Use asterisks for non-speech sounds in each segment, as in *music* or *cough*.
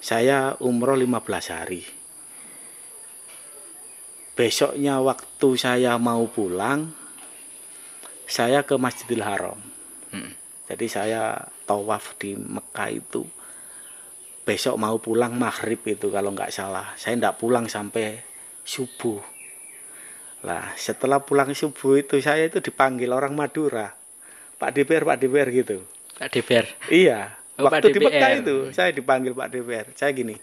saya umroh 15 hari. Besoknya waktu saya mau pulang saya ke Masjidil Haram. Hmm. jadi saya tawaf di Mekah itu besok mau pulang maghrib itu kalau nggak salah. Saya nggak pulang sampai subuh. Lah setelah pulang subuh itu saya itu dipanggil orang Madura. Pak DPR Pak DPR gitu. Pak DPR. Iya, Oh, Pak waktu di Mekah itu saya dipanggil Pak DPR. Saya gini,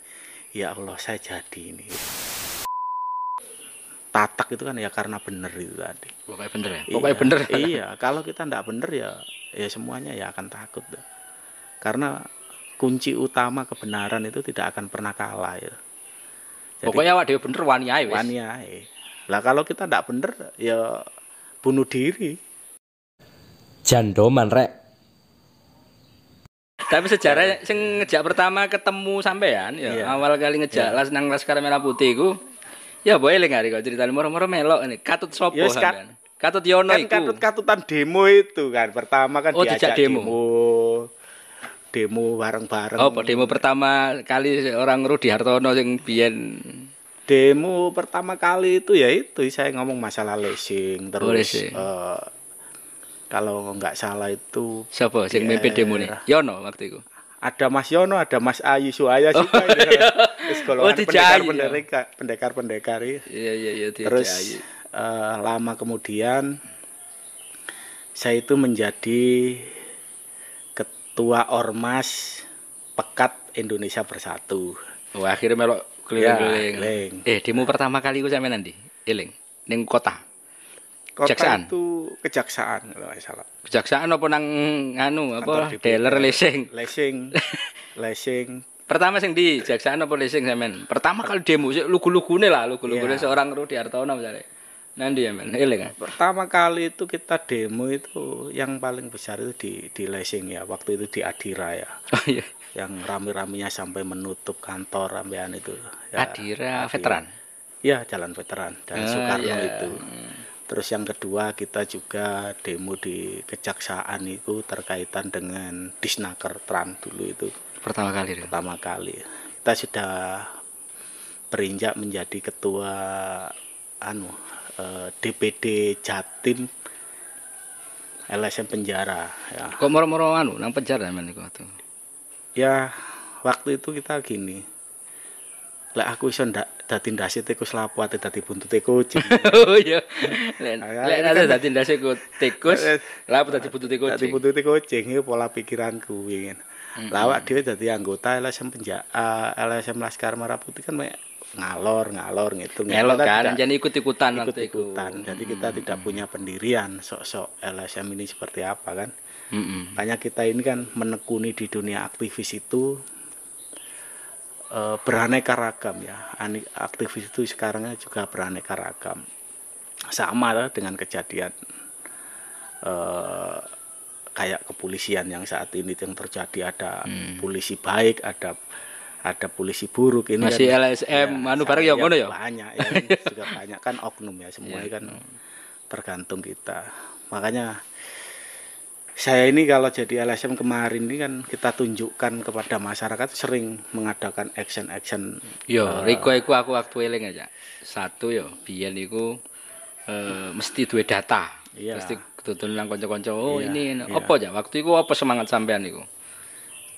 ya Allah saya jadi ini. Tatak itu kan ya karena bener itu tadi. Pokoknya bener ya. Pokoknya Iya, bener. Iya, kalau kita ndak bener ya, ya semuanya ya akan takut. tuh. Karena kunci utama kebenaran itu tidak akan pernah kalah ya. Jadi Pokoknya awak dhewe bener wani ae wis. wani ae. Lah kalau kita ndak bener ya bunuh diri. Jandoman rek. Tapi *laughs* sejarah sing ngejak pertama ketemu sampean ya Iya. awal kali ngejak las nang Laskar Merah Putih ku ya boleh eling hari kok ceritane moro-moro melok ini katut sopo Ya, Kat-. Katut Yono kan iku. katut-katutan demo itu kan pertama kan Oh, diajak demo. demo demo bareng-bareng Oh, demo pertama kali orang Rudi Hartono sing biyen demo pertama kali itu ya itu saya ngomong masalah leasing terus Oh, leasing. eh, kalau nggak salah itu sapa sing Di mimpin demo nih? Yono waktu itu. ada Mas Yono ada Mas Ayu Suaya sih Pak. Terus Oh, golongan dijahit, pendekar ya. pendekar pendekar pendekar iya. Iya iya iya terus eh, lama kemudian saya itu menjadi ketua ormas pekat Indonesia Bersatu Oh, akhirnya melok keliling-keliling. Ya, eh, demo pertama kali ku sampean nanti? Eling ning kota. Kota Kejaksaan? itu kejaksaan kalau nggak salah Kejaksaan apa nang anu apa dealer leasing. leasing *laughs* leasing Pertama sing di Jaksaan apa leasing sampean? Pertama kali demo sik lugu-lugune lah, lugu-lugune Iya. seorang Rudi Hartono misalnya. Nanti ya men, eling kan? pertama kali itu kita demo itu yang paling besar itu di di leasing ya waktu itu di Adira ya Oh iya. yang rame-ramenya sampai menutup kantor rambean itu ya, Adira veteran. ya jalan veteran dan Ah, Soekarno iya. itu terus yang kedua kita juga demo di kejaksaan itu terkaitan dengan disnaker tran dulu itu Pertama kali. Rin. pertama kali kita sudah berinjak menjadi ketua anu eh, DPD Jatim LSM penjara ya Kok moro-moro anu nang penjara men iku waktu. ya waktu itu kita gini lah aku iso ndak dadi ndase tikus lapo ate dadi buntute kucing *laughs* oh iya. Lek Ah, ini ada kan- dadi ndase ku tikus, Eh, apa dadi buntute dadi kucing. buntute kucing itu pola pikiranku ingin lah awak dhewe dadi anggota LSM penjara LSM Laskar Merah Putih kan ngalor ngalor gitu Kita kan, jadi ikut-ikutan waktu itu. ikut-ikutan. Jadi kita tidak punya pendirian sok-sok LSM ini seperti apa kan. Makanya kita ini kan menekuni di dunia aktivis itu eh, beraneka ragam ya. Aktivis itu sekarang juga beraneka ragam. Sama lah dengan kejadian eh, kayak kepolisian yang saat ini yang terjadi ada polisi baik, ada ada polisi buruk ini Masih kan- LSM, anu sama, bareng ya ngono ya? banyak ya juga *laughs* banyak kan oknum ya semuanya kan tergantung kita makanya saya ini kalau jadi LSM kemarin ini kan kita tunjukkan kepada masyarakat sering mengadakan action-action Yo, Riko iku aku waktu eling aja. Satu yo, biyen iku eh, mesti duwe data. Iya. Mesti ketutun nang kanca-kanca. Oh, Iya, ini iya. apa aja? Waktu iku apa semangat sampean iku?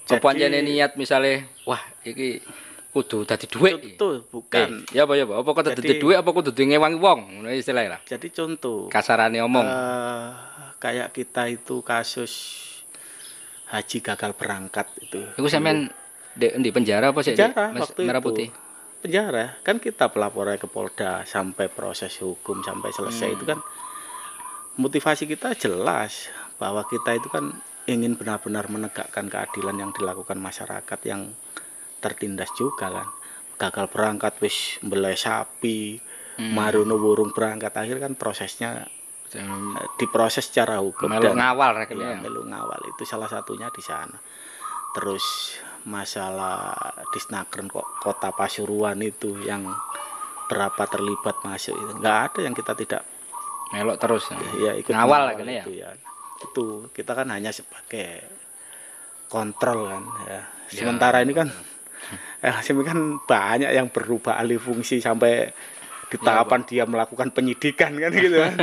Jadi- Apa anjane niat misale, wah, iki kudu dadi dhuwit. iki. itu bukan Eh, ya apa ya apa? Apa kok dadi dhuwit apa kudu ngewangi wong? Ngono istilahnya lah. jadi contoh Kasarane omong. eh, kayak kita itu kasus haji gagal berangkat itu Iku sampean di, di penjara apa sih? Di penjara Mas- waktu Merah itu Putih. penjara kan kita pelapornya ke Polda sampai proses hukum sampai selesai Hmm. itu kan motivasi kita jelas bahwa kita itu kan ingin benar-benar menegakkan keadilan yang dilakukan masyarakat yang tertindas juga kan gagal berangkat wis mbelai sapi Hmm. marono burung berangkat akhir kan prosesnya diproses secara hukum dan- ngawal rek Iya, ya. melu ngawal itu salah satunya di sana. Terus masalah disnaker kok kota Pasuruan itu yang berapa terlibat masuk itu nggak ada yang kita tidak Melok terus. ya ikut Ngawal itu ya. Itu kita kan hanya sebagai kontrol kan ya. Sementara ini kan LSM *laughs* kan banyak yang berubah alih fungsi sampai di Ya, tahapan dia melakukan penyidikan kan gitu kan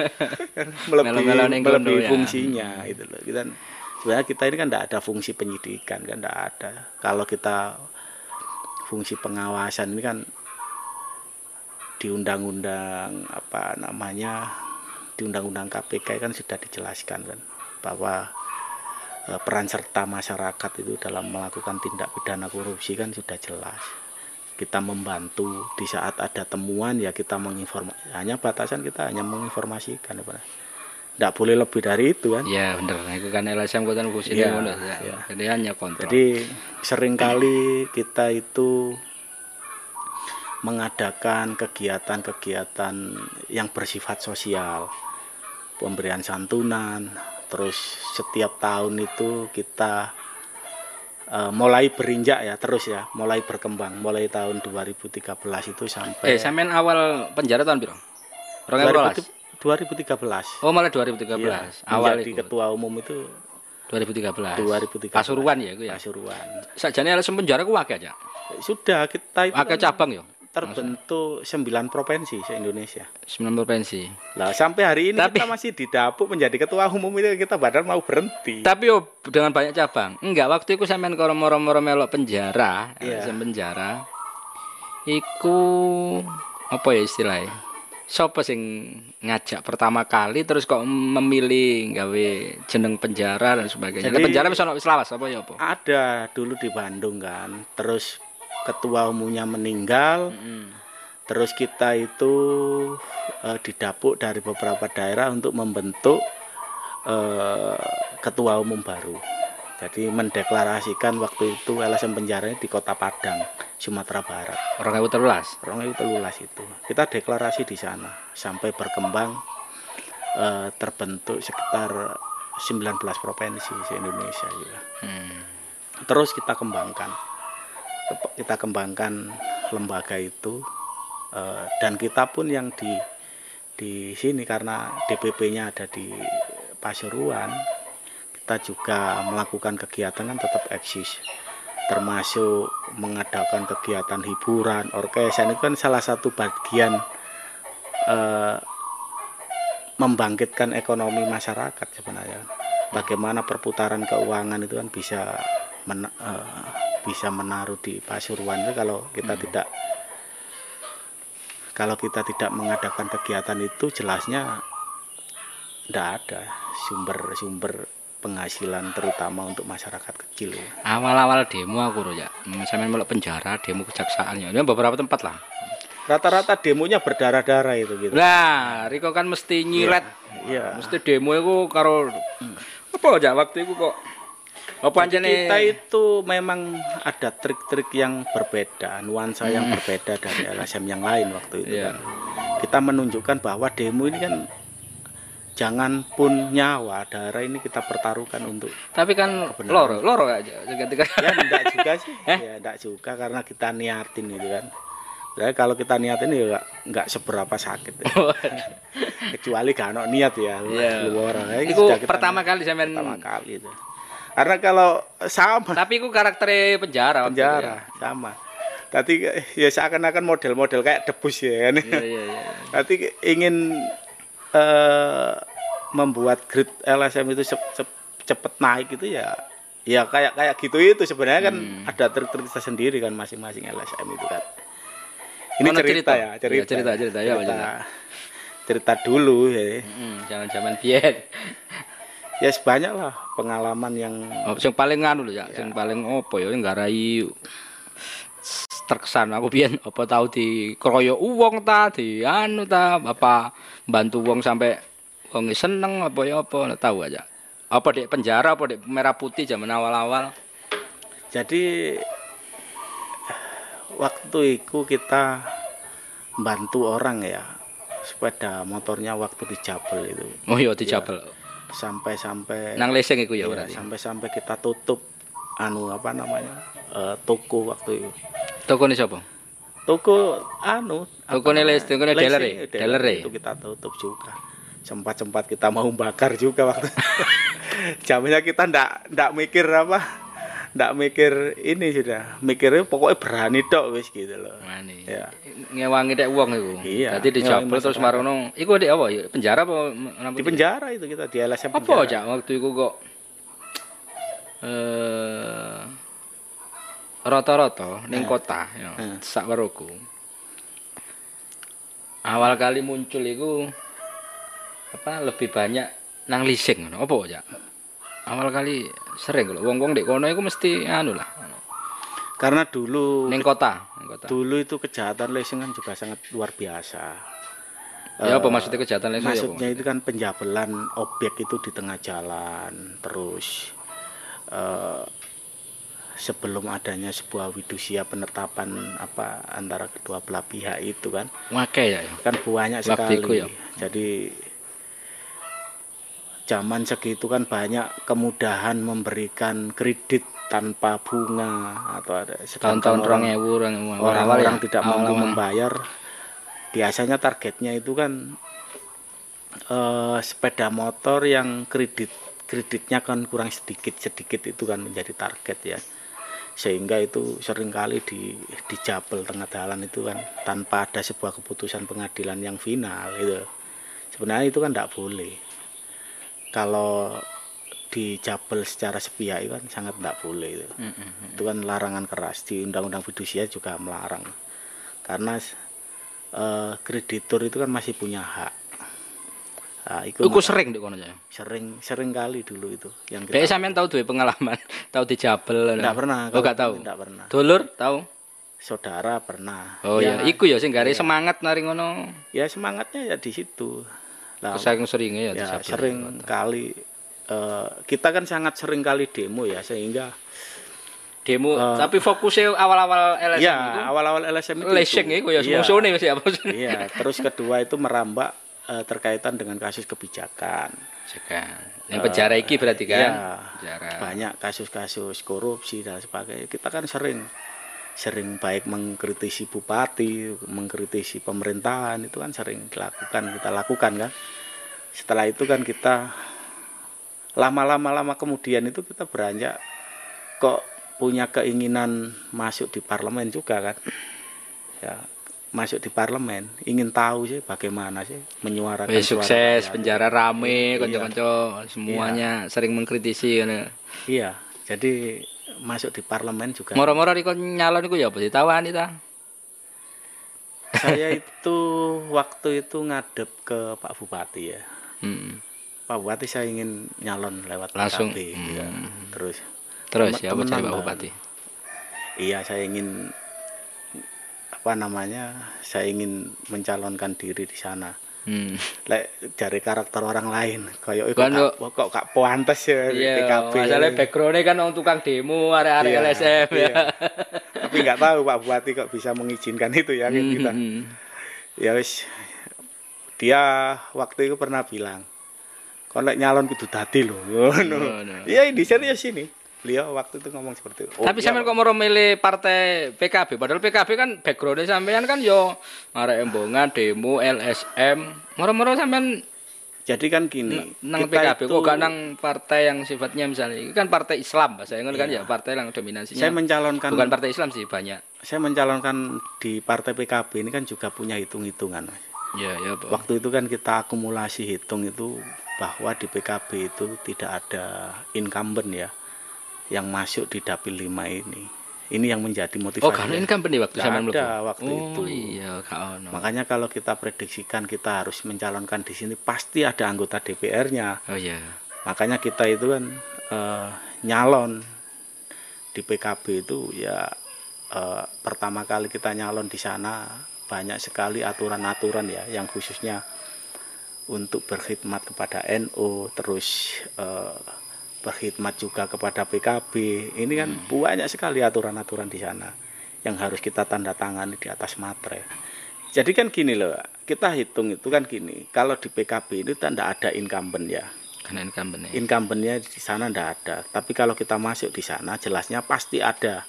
*laughs* melebihi, kono melebihi ya. fungsinya itu loh. Kita sebenarnya kita ini kan tidak ada fungsi penyidikan kan tidak ada. Kalau kita fungsi pengawasan ini kan di undang-undang apa namanya di undang-undang KPK kan sudah dijelaskan kan bahwa eh, peran serta masyarakat itu dalam melakukan tindak pidana korupsi kan sudah jelas kita membantu di saat ada temuan ya kita menginformasi hanya batasan kita hanya menginformasikan tidak boleh lebih dari itu kan Ya bener, itu kan LSM kota Iya, ngono ya. iya. Jadi hanya kontrol. Jadi sering kali kita itu mengadakan kegiatan-kegiatan yang bersifat sosial, pemberian santunan, terus setiap tahun itu kita eh, mulai berinjak ya terus ya, mulai berkembang, mulai tahun 2013 itu sampai eh sampean awal penjara tahun piro? 2012. 2013. Oh malah 2013. Iya, awal itu. ketua umum itu 2013. 2013. Pasuruan ya iku ya. Pasuruan. Sakjane LSM penjara ku akeh aja. Sudah kita itu Akeh kan- cabang ya. Terbentuk 9 provinsi se-Indonesia. 9 provinsi. Lah sampai hari ini Tapi- kita masih didapuk menjadi ketua umum itu kita badan mau berhenti. Tapi yo dengan banyak cabang. Enggak, waktu itu sampean karo moro-moro melok penjara, Iya. LSM penjara. Iku apa ya istilahnya? Sopo sing ngajak pertama kali terus kok memilih gawe jeneng penjara dan sebagainya. Jadi- penjara wis ono wis lawas apa ya apa? Ada dulu di Bandung kan. Terus ketua umumnya meninggal, Hmm. terus kita itu eh, didapuk dari beberapa daerah untuk membentuk eh, ketua umum baru. Jadi mendeklarasikan waktu itu LSM penjaranya di Kota Padang, Sumatera Barat. 2013. Orang itu telulas itu. Kita deklarasi di sana sampai berkembang eh, terbentuk sekitar 19 provinsi di Indonesia juga. Hmm. Terus kita kembangkan. Kita kembangkan lembaga itu eh, dan kita pun yang di di sini karena DPP-nya ada di Pasuruan, kita juga melakukan kegiatan kan tetap eksis termasuk mengadakan kegiatan hiburan orkesan itu kan salah satu bagian eh, membangkitkan ekonomi masyarakat sebenarnya. Bagaimana perputaran keuangan itu kan bisa men- eh, bisa menaruh di Pasuruan itu kalau kita tidak kalau kita tidak mengadakan kegiatan itu jelasnya tidak ada sumber-sumber penghasilan terutama untuk masyarakat kecil ya. Awal-awal demo aku ya. Sampean melok penjara, demo kejaksaan ya. Ini beberapa tempat lah. Rata-rata demonya berdarah-darah itu gitu. Lah, Riko kan mesti nyilet. Iya. Mesti demo iku karo apa aja waktu itu kok anjene kita itu memang ada trik-trik yang berbeda, nuansa yang berbeda dari LSM yang lain waktu itu Iya. kan. Kita menunjukkan bahwa demo ini kan jangan pun nyawa darah ini kita pertaruhkan untuk tapi kan Kebenaran. loro, loro aja ketika ya enggak juga sih *laughs* Eh? ya enggak juga karena kita niatin itu kan Jadi kalau kita niatin ya enggak, enggak seberapa sakit ya. *laughs* kecuali gak ono niat ya Iya. luar sudah kita pertama niat- kali sampean pertama kali itu karena kalau sama tapi iku karakter penjara penjara sama tadi ya seakan-akan model-model kayak debus ya kan ya. Iya iya iya. Ingin eh, membuat grid LSM itu cep- cep- cepet naik itu ya ya kayak kayak gitu itu sebenarnya kan Hmm. ada trik-trik sendiri kan masing-masing LSM itu kan ini cerita, cerita? ya cerita Iya, cerita, cerita, ya, cerita, cerita. cerita dulu ya Hmm, zaman-zaman ya sebanyak lah pengalaman yang Oh, sing paling anu lho ya, sing paling opo ya nggarai terkesan aku biyen. Apa tahu di kroyo uang ta di anu ta apa bantu wong sampai wong seneng apa ya apa nggak tahu aja. Apa di penjara apa di merah putih zaman awal-awal? Jadi waktu itu kita bantu orang ya sepeda motornya waktu di Jabel itu. Oh iya di Jabal sampai-sampai nang leseng iku ya iya, berarti? sampai-sampai kita tutup anu apa namanya eh, toko waktu itu. Toko ini siapa? Toko anu Toko ini les- toko ini dealer ya? dealer ya? itu kita tutup juga. Sempat-sempat kita mau bakar juga waktu zamannya *laughs* kita ndak ndak mikir apa ndak mikir ini sudah mikirnya pokoknya berani tok wis gitu loh Mani. Ya. Ngewangi dek wong iku. Iya, Dadi dijabel terus marono. Iku dek apa ya? Penjara apa di penjara itu kita di LSM Apa aja waktu itu kok eh rata-rata ning kota ya, Eh. sak weruku. Awal kali muncul iku apa lebih banyak nang leasing. Apa aja? Awal kali sering lho wong-wong ndek kono iku mesti anu lah. karena dulu Ning kota, ning kota. dulu itu kejahatan leasing kan juga sangat luar biasa Ya apa maksudnya kejahatan leasing ya maksudnya itu kan penjabelan objek itu di tengah jalan terus eh, sebelum adanya sebuah widusia penetapan apa antara kedua belah pihak itu kan Wake ya. ya. kan banyak sekali itu ya. jadi zaman segitu kan banyak kemudahan memberikan kredit tanpa bunga atau ada sedangkan Tahun-tahun orang- 2000 orang orang-orang tidak mampu membayar biasanya targetnya itu kan eh, sepeda motor yang kredit kreditnya kan kurang sedikit sedikit itu kan menjadi target ya. Sehingga itu sering kali di dijabel tengah jalan itu kan tanpa ada sebuah keputusan pengadilan yang final itu sebenarnya itu kan tidak boleh kalau dijabel secara sepihak itu kan sangat tidak boleh itu Mm-mm. itu kan larangan keras di undang-undang fidusia juga melarang karena eh, kreditur itu kan masih punya hak nah, itu Iku sering di kono ya. sering sering kali dulu itu yang Dek kita sampean tahu duwe pengalaman, *laughs* tahu dijabel. tidak pernah Oh, gak tahu. tidak pernah Dulur tahu. saudara pernah Oh ya, iya, iku ya sing gare semangat nari ngono. ya semangatnya ya di situ lah Saking seringnya ya, ya sering kali eh, kita kan sangat sering kali demo ya sehingga demo Eh. tapi fokusnya awal-awal LSM ya itu awal-awal LSM itu lesing itu. iku ya Iya. siapa Iya, terus kedua itu merambak eh, terkaitan dengan kasus kebijakan. Sekan. Yang penjara iki berarti kan? Iya. Penjara. Banyak kasus-kasus korupsi dan sebagainya. Kita kan sering sering baik mengkritisi bupati, mengkritisi pemerintahan itu kan sering dilakukan, kita lakukan kan. Setelah itu kan kita lama-lama lama kemudian itu kita beranjak kok punya keinginan masuk di parlemen juga kan. Ya, masuk di parlemen, ingin tahu sih bagaimana sih menyuarakan Wih, suara sukses, rakyat. penjara rame, Iya. kanca-kanca semuanya sering mengkritisi ngono. Iya, jadi masuk di parlemen juga. Moro-moro riko nyalon iku ya apa ditawani ta? Saya itu waktu itu ngadep ke Pak Bupati ya. Hmm. Pak Bupati saya ingin nyalon lewat Langsung, PKB, ya. hmm. Terus Terus Temen- ya temenan Pak. Bupati? iya saya ingin apa namanya? Saya ingin mencalonkan diri di sana. Hmm. Lek dari karakter orang lain, kayak kok gak, kok gak puantes ya Iya, PKB. masalah backgroundnya kan orang tukang demo, area-area Iya, LSM ya. iya. Tapi nggak tahu Pak Bupati kok bisa mengizinkan itu ya kayak kita. Hmm. ya wis dia waktu itu pernah bilang kalau lek nyalon kudu dadi lho *laughs* ngono Ngono. iya ini serius ini beliau waktu itu ngomong seperti itu Oh, Tapi iya, sampean kok mau milih partai PKB? Padahal PKB kan backgroundnya sampean kan yo arek embongan, demo, LSM. Moro-moro sampean jadi kan gini nang kita PKB itu- kok gak nang partai yang sifatnya misalnya ini kan partai Islam bahasa kan kan ya partai yang dominasinya saya mencalonkan bukan partai Islam sih banyak. saya mencalonkan di partai PKB ini kan juga punya hitung-hitungan Mas. Ya ya Pak. waktu itu kan kita akumulasi hitung itu bahwa di PKB itu tidak ada incumbent ya yang masuk di dapil 5 ini ini yang menjadi motivasi Oh, kan ini kan benih waktu mlebu. ada waktu oh, itu. iya, ono. Makanya kalau kita prediksikan kita harus mencalonkan di sini pasti ada anggota DPR-nya. Oh iya. Makanya kita itu kan eh, nyalon di PKB itu ya eh, pertama kali kita nyalon di sana banyak sekali aturan-aturan ya yang khususnya untuk berkhidmat kepada NU terus eh, berkhidmat juga kepada PKB. Ini kan banyak sekali aturan-aturan di sana yang harus kita tanda tangani di atas materai. Jadi kan gini loh, kita hitung itu kan gini, kalau di PKB itu tanda ada incumbent ya, Karena incumbent ya. incumbentnya di sana ndak ada. Tapi kalau kita masuk di sana, jelasnya pasti ada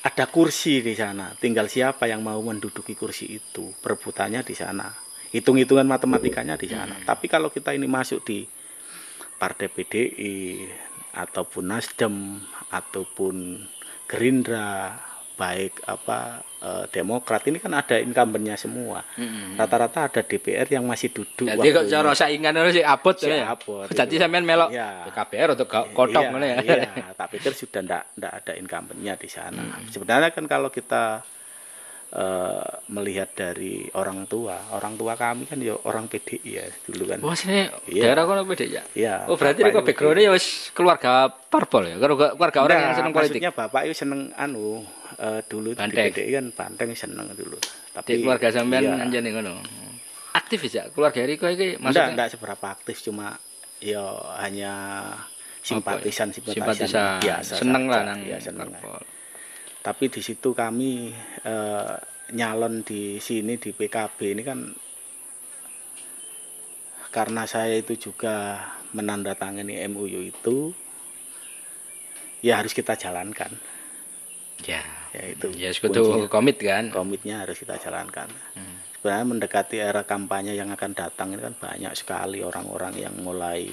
ada kursi di sana. Tinggal siapa yang mau menduduki kursi itu, perebutannya di sana. Hitung-hitungan matematikanya di sana. Tapi kalau kita ini masuk di partai PDI, ataupun Nasdem ataupun Gerindra baik apa eh, Demokrat ini kan ada incumbentnya semua Mm-mm. rata-rata ada DPR yang masih duduk Jadi kok cara saingan ngono sih abot Si ya. abot, Jadi sampean melok Iya. KPR atau ga- kotok iya, ya. Iya, tak pikir sudah ndak ndak ada incumbentnya di sana. Hmm. Sebenarnya kan kalau kita eh, melihat dari orang tua, orang tua kami kan ya orang PDI ya dulu kan. Wah, sini Iya. daerah kono beda ya. Iya. Oh, berarti kok background-nya ya wis keluarga parpol ya. Keluarga orang Nah, yang seneng politik. Maksudnya bapak itu seneng anu eh, dulu Banteng. di PDI kan banteng seneng dulu. Tapi Di keluarga sampean iya. anjene ngono. Aktif ya keluarga Riko iki maksudnya enggak seberapa aktif cuma ya hanya simpatisan simpatisan, simpatisan. biasa seneng lah nang ya, seneng. parpol. Tapi di situ kami eh, nyalon di sini di PKB ini kan karena saya itu juga menandatangani MUU itu ya harus kita jalankan Ya. Ya itu Ya kuncinya. komit kan. komitnya harus kita jalankan Hmm. sebenarnya mendekati era kampanye yang akan datang ini kan banyak sekali orang-orang yang mulai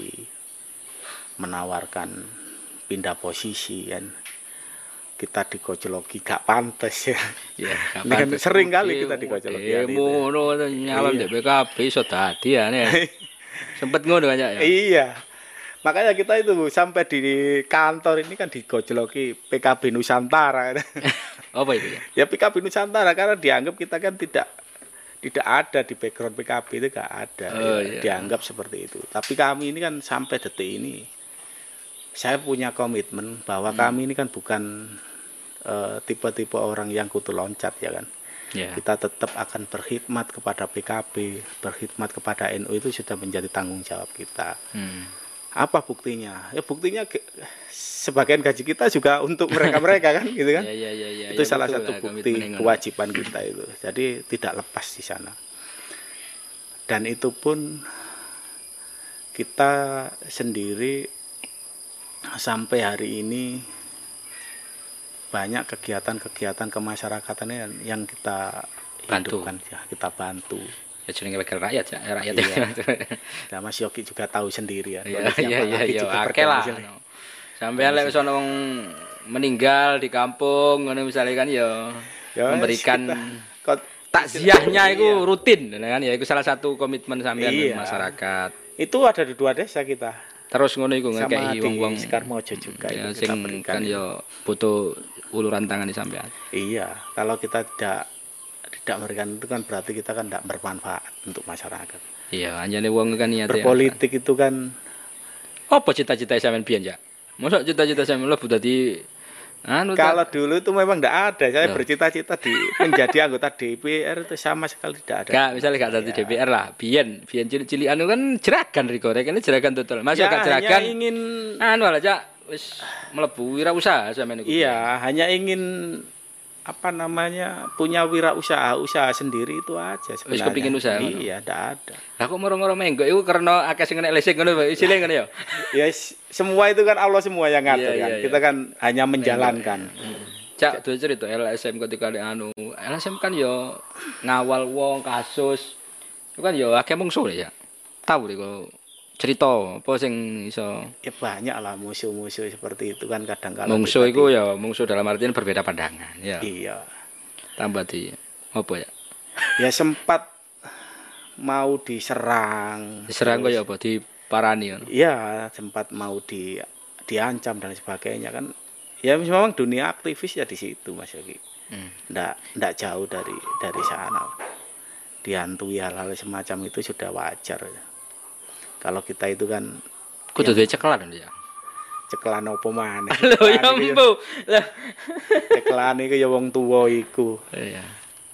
menawarkan pindah posisi kan kita dikocologi gak pantas ya Ya, *laughs* Ini kan sering kali kita dikocok Eh, itu. ngono nyalon Iya. di PKB iso dadi ya. nih. *laughs* Sempet ngono kan ya. iya makanya kita itu sampai di kantor ini kan digojloki PKB Nusantara *laughs* Apa itu ya? ya PKB Nusantara karena dianggap kita kan tidak tidak ada di background PKB itu gak ada Oh, ya, iya. dianggap seperti itu tapi kami ini kan sampai detik ini saya punya komitmen bahwa Hmm. kami ini kan bukan eh, tipe-tipe orang yang kutu loncat ya kan Ya. kita tetap akan berkhidmat kepada PKB berkhidmat kepada NU itu sudah menjadi tanggung jawab kita Hmm. Apa buktinya? Ya buktinya sebagian gaji kita juga untuk mereka-mereka kan gitu kan? *laughs* Ya, ya, ya, ya, itu ya, salah satu lah, bukti kewajiban kita itu. Jadi tidak lepas di sana. Dan itu pun kita sendiri sampai hari ini banyak kegiatan-kegiatan kemasyarakatan yang- yang kita Bantu. hidupkan ya kita bantu Ya jenenge wakil rakyat ya, rakyat Iya. *laughs* ya. nah Mas Yogi juga tahu sendiri ya Iya iya iya iya akeh lah. Sampean lek sono wong meninggal di kampung ngono misalnya kan ya Ya, memberikan kita- takziahnya Iya. itu rutin kan ya itu salah satu komitmen sampean Iya. masyarakat. itu ada di dua desa kita Terus ngono iku ngekeki wong-wong Sekarmojo juga ya, itu kita sing berikan kan ya butuh uluran tangan di sampean. iya kalau kita tidak tidak memberikan itu kan berarti kita kan tidak bermanfaat untuk masyarakat Iya, anjane wong kan niate. berpolitik itu kan Apa cita-cita sampean biyen ya? Masa cita-cita sampean lebu dadi anu kalau dulu itu memang tidak ada saya Loh. bercita-cita di *laughs* menjadi anggota DPR itu sama sekali tidak ada Gak, misalnya gak dadi Iya. DPR lah, biyen, biyen cilik-cilik anu kan jeragan Riko, rek ini jeragan total. Masuk Ya, gak hanya jeragan, ingin anu lah cak, wis mlebu wirausaha sampean iku. iya hanya ingin apa namanya punya wirausaha usaha sendiri itu aja sebenarnya. kepingin usaha, ngono? iya tidak ada. Lah kok moro-moro menggo? Iku karena akeh sing kena lesek ngono, isile ngono ya. ya semua itu kan Allah semua yang ngatur Iya, kan. iya, kita kan hanya menjalankan. Cak, tuh cerita LSM ketika di anu, LSM kan ya ngawal wong kasus. Itu kan ya akeh mungsuh ya. Tahu deh kok cerita apa sing iso ya banyak lah musuh-musuh seperti itu kan kadang kala mungsuh kita iku ya mungsuh dalam artian berbeda pandangan ya. iya Tambah di apa ya? ya sempat mau diserang Diserang kok ya apa di parani ngono. Iya, sempat mau di diancam dan sebagainya kan. Ya memang dunia aktivis ya di situ Mas Yogi. Hmm. Ndak ndak jauh dari dari sana. Dihantui hal-hal semacam itu sudah wajar. Kalau kita itu kan Kudu duwe cekelan *laughs* ya. cekelan opo maneh. Lho ya mbu. Lah. Cekelan iki ya wong tuwa iku. Iya.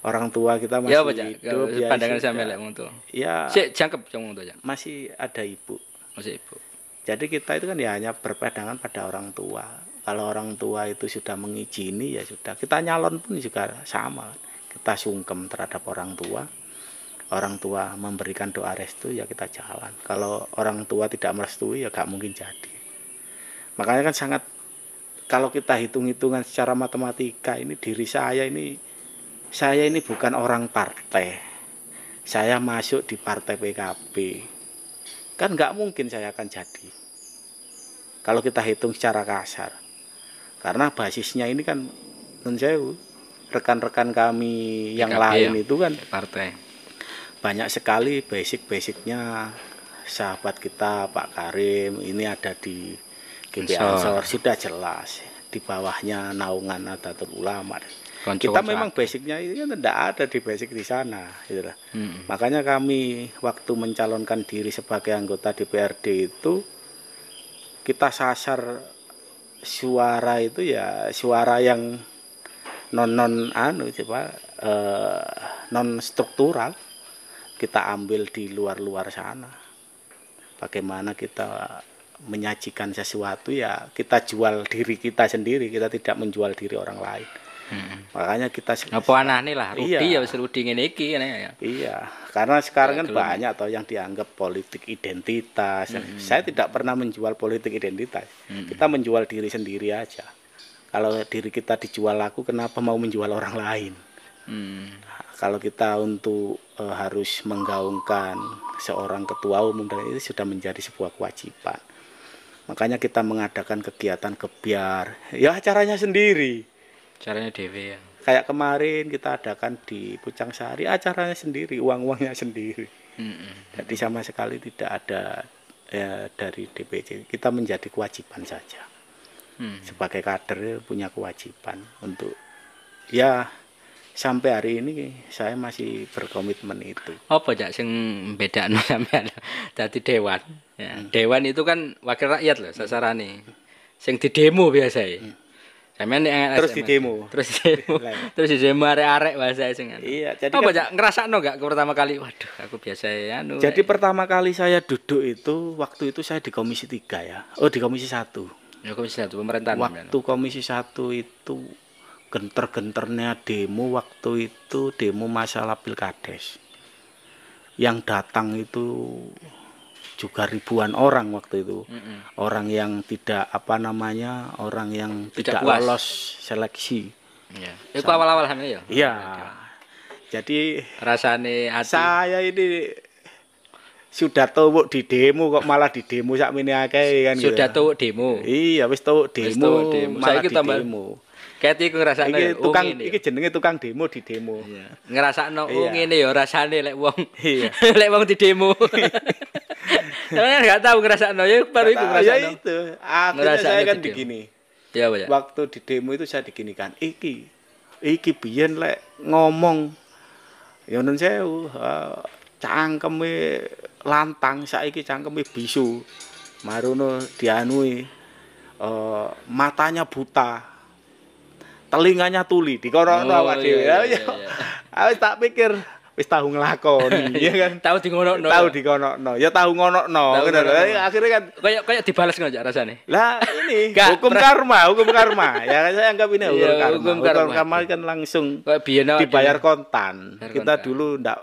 Orang tua kita masih Ya apa hidup ya Pandangan sudah. sampean lek wong tuwa. Ya Sik jangkep wong tuwa ya. masih ada ibu. Masih ibu. Jadi kita itu kan ya hanya berpegangan pada orang tua. Kalau orang tua itu sudah mengizini ya sudah. Kita nyalon pun juga sama. Kita sungkem terhadap orang tua. Orang tua memberikan doa restu ya kita jalan. Kalau orang tua tidak merestui ya gak mungkin jadi. Makanya kan sangat kalau kita hitung-hitungan secara matematika ini diri saya ini saya ini bukan orang partai. Saya masuk di partai PKB kan nggak mungkin saya akan jadi Kalau kita hitung secara kasar. Karena basisnya ini kan sewu, rekan-rekan kami yang PKB lain ya? itu kan Partai. Banyak sekali basic-basicnya sahabat kita Pak Karim ini ada di GP Ansor. Sudah jelas di bawahnya naungan Nadatul Ulama. Konco Kita memang basicnya ini kan tidak ada di basic di sana. Gitu lah. Mm-mm. Makanya kami waktu mencalonkan diri sebagai anggota DPRD itu kita sasar suara itu ya suara yang non non anu coba eh, non struktural kita ambil di luar-luar sana. Bagaimana kita menyajikan sesuatu ya kita jual diri kita sendiri, kita tidak menjual diri orang lain. Mm-mm. Makanya kita Apa anane lah, Rudi Iya. ya wis Rudi ngene iki ngene ya. Iya, karena sekarang kan banyak toh yang dianggap politik identitas. Saya tidak pernah menjual politik identitas. Kita menjual diri sendiri aja. Kalau diri kita dijual aku, kenapa mau menjual orang lain? Hmm. Kalau kita untuk eh, harus menggaungkan seorang ketua umum dan itu sudah menjadi sebuah kewajiban. Makanya kita mengadakan kegiatan kebiar. Ya acaranya sendiri. Caranya dhewe ya. Kayak kemarin kita adakan di Pucang Sari, acaranya sendiri, uang-uangnya sendiri. Mm-mm. Jadi sama sekali tidak ada ya, dari DPC. Kita menjadi kewajiban saja. Hmm. Sebagai kader punya kewajiban untuk ya sampai hari ini saya masih berkomitmen itu. Apa jak sing bedakno sampean *laughs* dadi dewan? Ya, Hmm. dewan itu kan wakil rakyat loh sasarane. Sing di demo biasa ya. Sampean nek Hmm. Terus di demo. Terus di demo. *laughs* Terus di demo arek-arek bahasa sing anu. Iya, jadi Apa kan- ngrasakno gak pertama kali? Waduh, aku biasa ya anu. Jadi pertama kali saya duduk itu waktu itu saya di Komisi 3 ya. Oh, di Komisi 1. ya komisi satu pemerintahan. Waktu Komisi 1 itu genter-genternya demo waktu itu demo masalah Pilkades. Yang datang itu juga ribuan orang waktu itu. Mm-mm. Orang yang tidak apa namanya, orang yang Tidak tidak, puas. lolos seleksi. Iya. Iku awal-awal sampe ya. Iya. Jadi Rasane ati. saya ini sudah tahu di demo kok malah di demo sak akeh kan gitu. Sudah tuh demo. Iya, wis tahu demo, tahu demo. malah di tambah- demo. Kayak iku ngrasakno Iki oh, tukang iki jenenge tukang demo di demo. Iya. Ngrasakno oh Iya. ngene ya rasane lek wong. Iya. *laughs* lek wong di demo. *laughs* Saya enggak tahu ngrasakno ya baru iku Kata, ya ngrasakno. itu. Akhirnya saya kan di demo. digini. Ya apa ya? Waktu di demo itu saya diginikan, iki iki biyen lek ngomong ya nun sewu, uh, cangkeme lantang saiki cangkeme bisu. Marono dianui eh, matanya buta. Telinganya tuli dikorono Oh, awak iya, dhewe. iya, Ya, iya. Aku tak pikir wis tahu nglakoni, *laughs* ya kan. Tahu di ngono tahu dikonokno ya tahu ngonokno Tahu ngono lho. ngonokno. akhirnya kan kayak kayak dibalas ngono rasane. lah ini *laughs* Gak, hukum karma hukum karma ya saya anggap ini hukum Iya, karma hukum hukum karma. karma. kan langsung dibayar kontan kita dulu ndak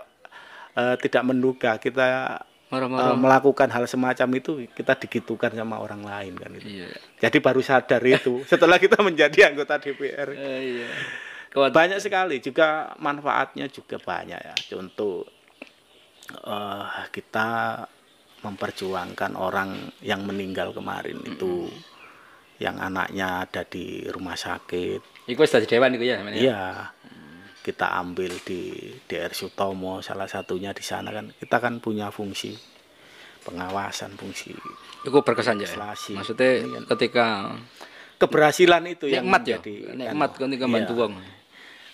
eh, tidak menduga kita eh, Moro-moro. melakukan hal semacam itu kita digitukan sama orang lain kan itu. Iya. jadi baru sadar itu. *laughs* Setelah kita menjadi anggota DPR Eh, iya. Banyak sekali. Juga manfaatnya juga banyak ya. Contoh eh, kita memperjuangkan orang yang meninggal kemarin itu. Yang anaknya ada di rumah sakit. Iku dadi dewan iku ya sampeyan. iya kita ambil di DR Sutomo salah satunya di sana kan kita kan punya fungsi pengawasan fungsi Iku berkesan ya. Maksudnya kan- ketika keberhasilan itu yang nikmat ya. menjadi Nikmat anu, ketika bantu iya. wong.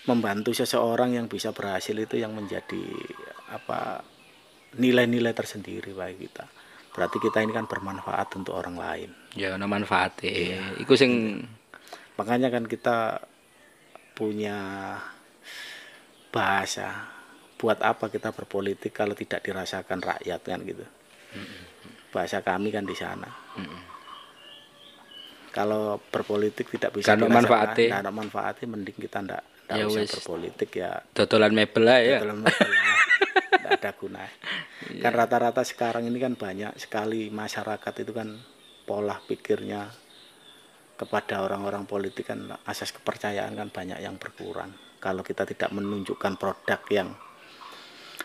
membantu seseorang yang bisa berhasil itu yang menjadi apa nilai-nilai tersendiri bagi kita. Berarti kita ini kan bermanfaat untuk orang lain. Ya ana manfaate. Iya. Iku sing Makanya kan kita punya bahasa buat apa kita berpolitik kalau tidak dirasakan rakyat kan gitu. Bahasa kami kan di sana. Kalau berpolitik tidak bisa dirasakan, manfaatnya. ada manfaatnya mending kita ndak ndak Ya usah berpolitik ya dodolan mebel ae ya. dalam tidak ada guna Iya. kan rata-rata sekarang ini kan banyak sekali masyarakat itu kan pola pikirnya kepada orang-orang politik kan asas kepercayaan kan banyak yang berkurang kalau kita tidak menunjukkan produk yang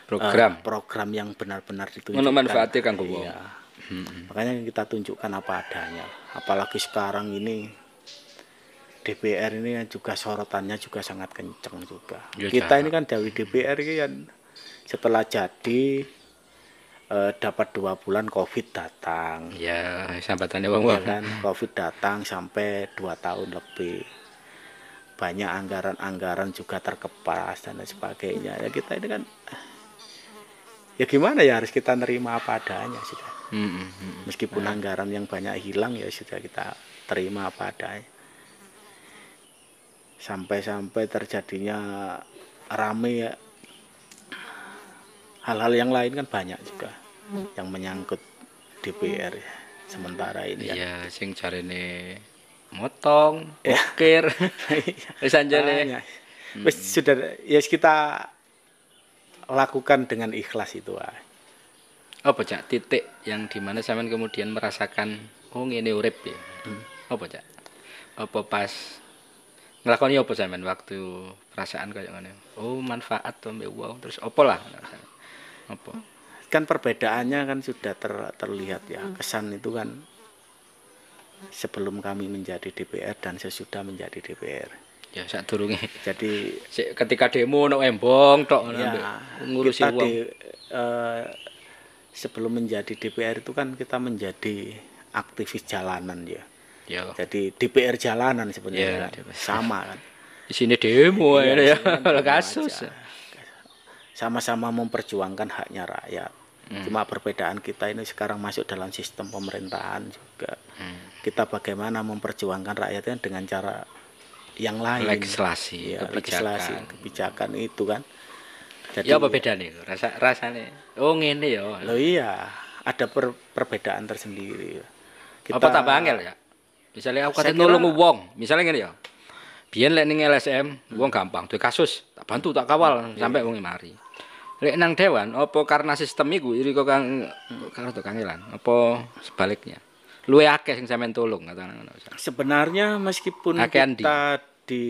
Program. eh, program yang benar-benar ditunjukkan manfaatnya wong. iya Hmm. Makanya kita tunjukkan apa adanya. Apalagi sekarang ini DPR ini kan juga sorotannya juga sangat kenceng juga. Ya, kita Cak. ini kan dari DPR ini kan setelah jadi eh, dapat dua bulan COVID datang, Ya, sambatannya wong ya wong. kan COVID datang sampai dua tahun lebih. Banyak anggaran-anggaran juga terkepas dan lain sebagainya. Ya kita ini kan ya gimana ya harus kita nerima apa adanya sudah. Hmm, hmm, hmm. Meskipun anggaran yang banyak hilang ya sudah kita terima apa adanya. Sampai-sampai terjadinya rame ya hal-hal yang lain kan banyak juga yang menyangkut DPR ya. sementara ini kan. Iya, sing jarene motong, Ya. ukir. *laughs* Wis anjene. Banyak. Wis sudah ya kita lakukan dengan ikhlas itu ah. Apa cak titik yang di mana sampean kemudian merasakan oh ngene urip ya. Apa cak? Apa pas nglakoni apa sampean waktu perasaan kayak ngene? Oh manfaat to mbek wong terus apa lah? Apa? kan perbedaannya kan sudah ter- terlihat ya kesan itu kan sebelum kami menjadi DPR dan sesudah menjadi DPR Ya sak durunge. jadi ketika demo ono embong tok ya ngurusi kita wong. di, eh, sebelum menjadi DPR itu kan kita menjadi aktivis jalanan ya Ya. jadi DPR jalanan Ya, sebenarnya kan. DPR. sama kan *laughs* Di sini demo Iya, ya, ya. *laughs* kan kasus. sama-sama memperjuangkan haknya rakyat Hmm. cuma perbedaan kita ini sekarang masuk dalam sistem pemerintahan juga Hmm. kita bagaimana memperjuangkan rakyatnya dengan cara yang lain Legislasi, ya, kebijakan. legislasi kebijakan itu kan jadi Ya apa bedanya? Rasa rasane. Oh ngene ya. lo iya ada per- perbedaan tersendiri Apa tambah angel ya? Misalnya aku nulung kira- wong, misalnya ngene ya. Biyen lek ning LSM, wong gampang duwe kasus, tak bantu tak kawal sampai wong mari. Lek nang dewan, apa karena sistem iku? Iri kok kang karo kangelan, apa sebaliknya? Luwe akeh sing sampean tulung katakan ngono. sebenarnya meskipun Akean kita di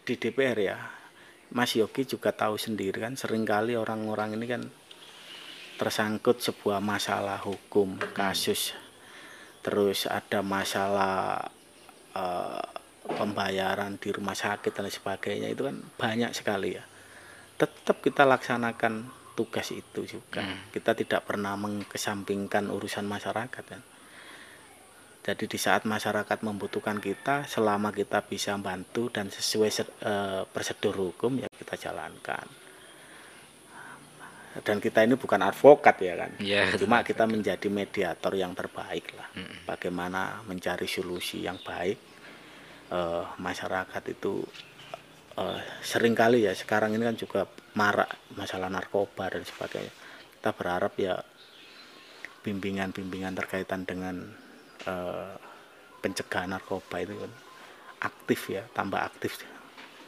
di DPR ya Mas Yogi juga tahu sendiri kan sering kali orang-orang ini kan tersangkut sebuah masalah hukum kasus. Terus ada masalah eh, pembayaran di rumah sakit dan sebagainya itu kan banyak sekali ya tetap kita laksanakan tugas itu juga kita tidak pernah mengkesampingkan urusan masyarakat kan jadi di saat masyarakat membutuhkan kita, selama kita bisa bantu dan sesuai se- eh, prosedur hukum ya kita jalankan. Dan kita ini bukan advokat ya kan, Iya, cuma kita menjadi mediator yang terbaik lah. Bagaimana mencari solusi yang baik. Eh, masyarakat itu eh, sering kali ya sekarang ini kan juga marak masalah narkoba dan sebagainya. Kita berharap ya bimbingan-bimbingan terkaitan dengan eh, pencegahan narkoba itu kan aktif ya, tambah aktif.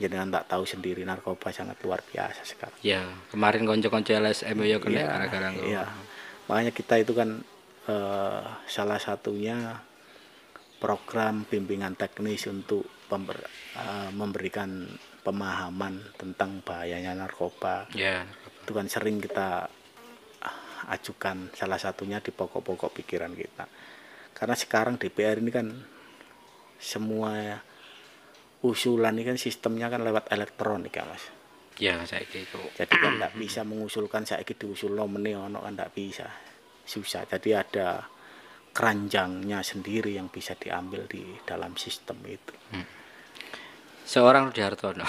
Jangan tak tahu sendiri narkoba sangat luar biasa sekarang. Ya, kemarin konco-konco LSM ya kena Iya, gara-gara iya. Makanya kita itu kan eh, salah satunya program bimbingan teknis untuk pember- eh, memberikan pemahaman tentang bahayanya narkoba. Ya. itu kan sering kita ajukan salah satunya di pokok-pokok pikiran kita. Karena sekarang DPR ini kan semua usulan ini kan sistemnya kan lewat elektronik ya mas? Ya, saiki iku. jadi kan tidak bisa mengusulkan saya diusul nomene ono kan tidak bisa. Susah. Jadi ada keranjangnya sendiri yang bisa diambil di dalam sistem itu seorang Rudi Hartono.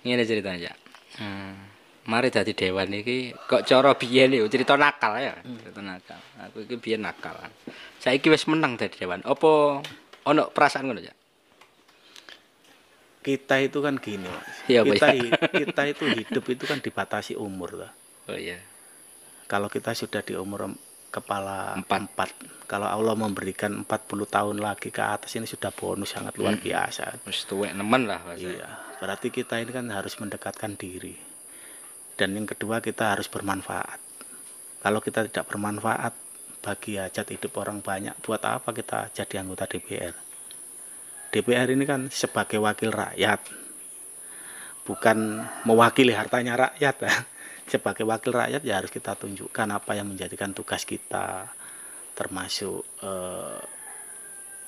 Ngene ceritanya. Hmm. mari dadi dewan iki. Kok cara biyen yo cerita nakal ya. Cerita nakal. Aku iki biyen nakal. Saiki wis menang dadi dewan. Apa ono perasaan ngono ya kita itu kan gini mas. Pak, kita ya. kita itu hidup itu kan dibatasi umur lah oh iya. Kalau kita sudah di umur kepala Empat. empat. Kalau Allah memberikan 40 tahun lagi ke atas ini sudah bonus sangat luar biasa. Wis tuwek nemen lah iya berarti kita ini kan harus mendekatkan diri. Dan yang kedua kita harus bermanfaat. Kalau kita tidak bermanfaat bagi hajat hidup orang banyak buat apa kita jadi anggota DPR DPR ini kan sebagai wakil rakyat bukan mewakili hartanya rakyat *laughs* sebagai wakil rakyat ya harus kita tunjukkan apa yang menjadikan tugas kita termasuk eh,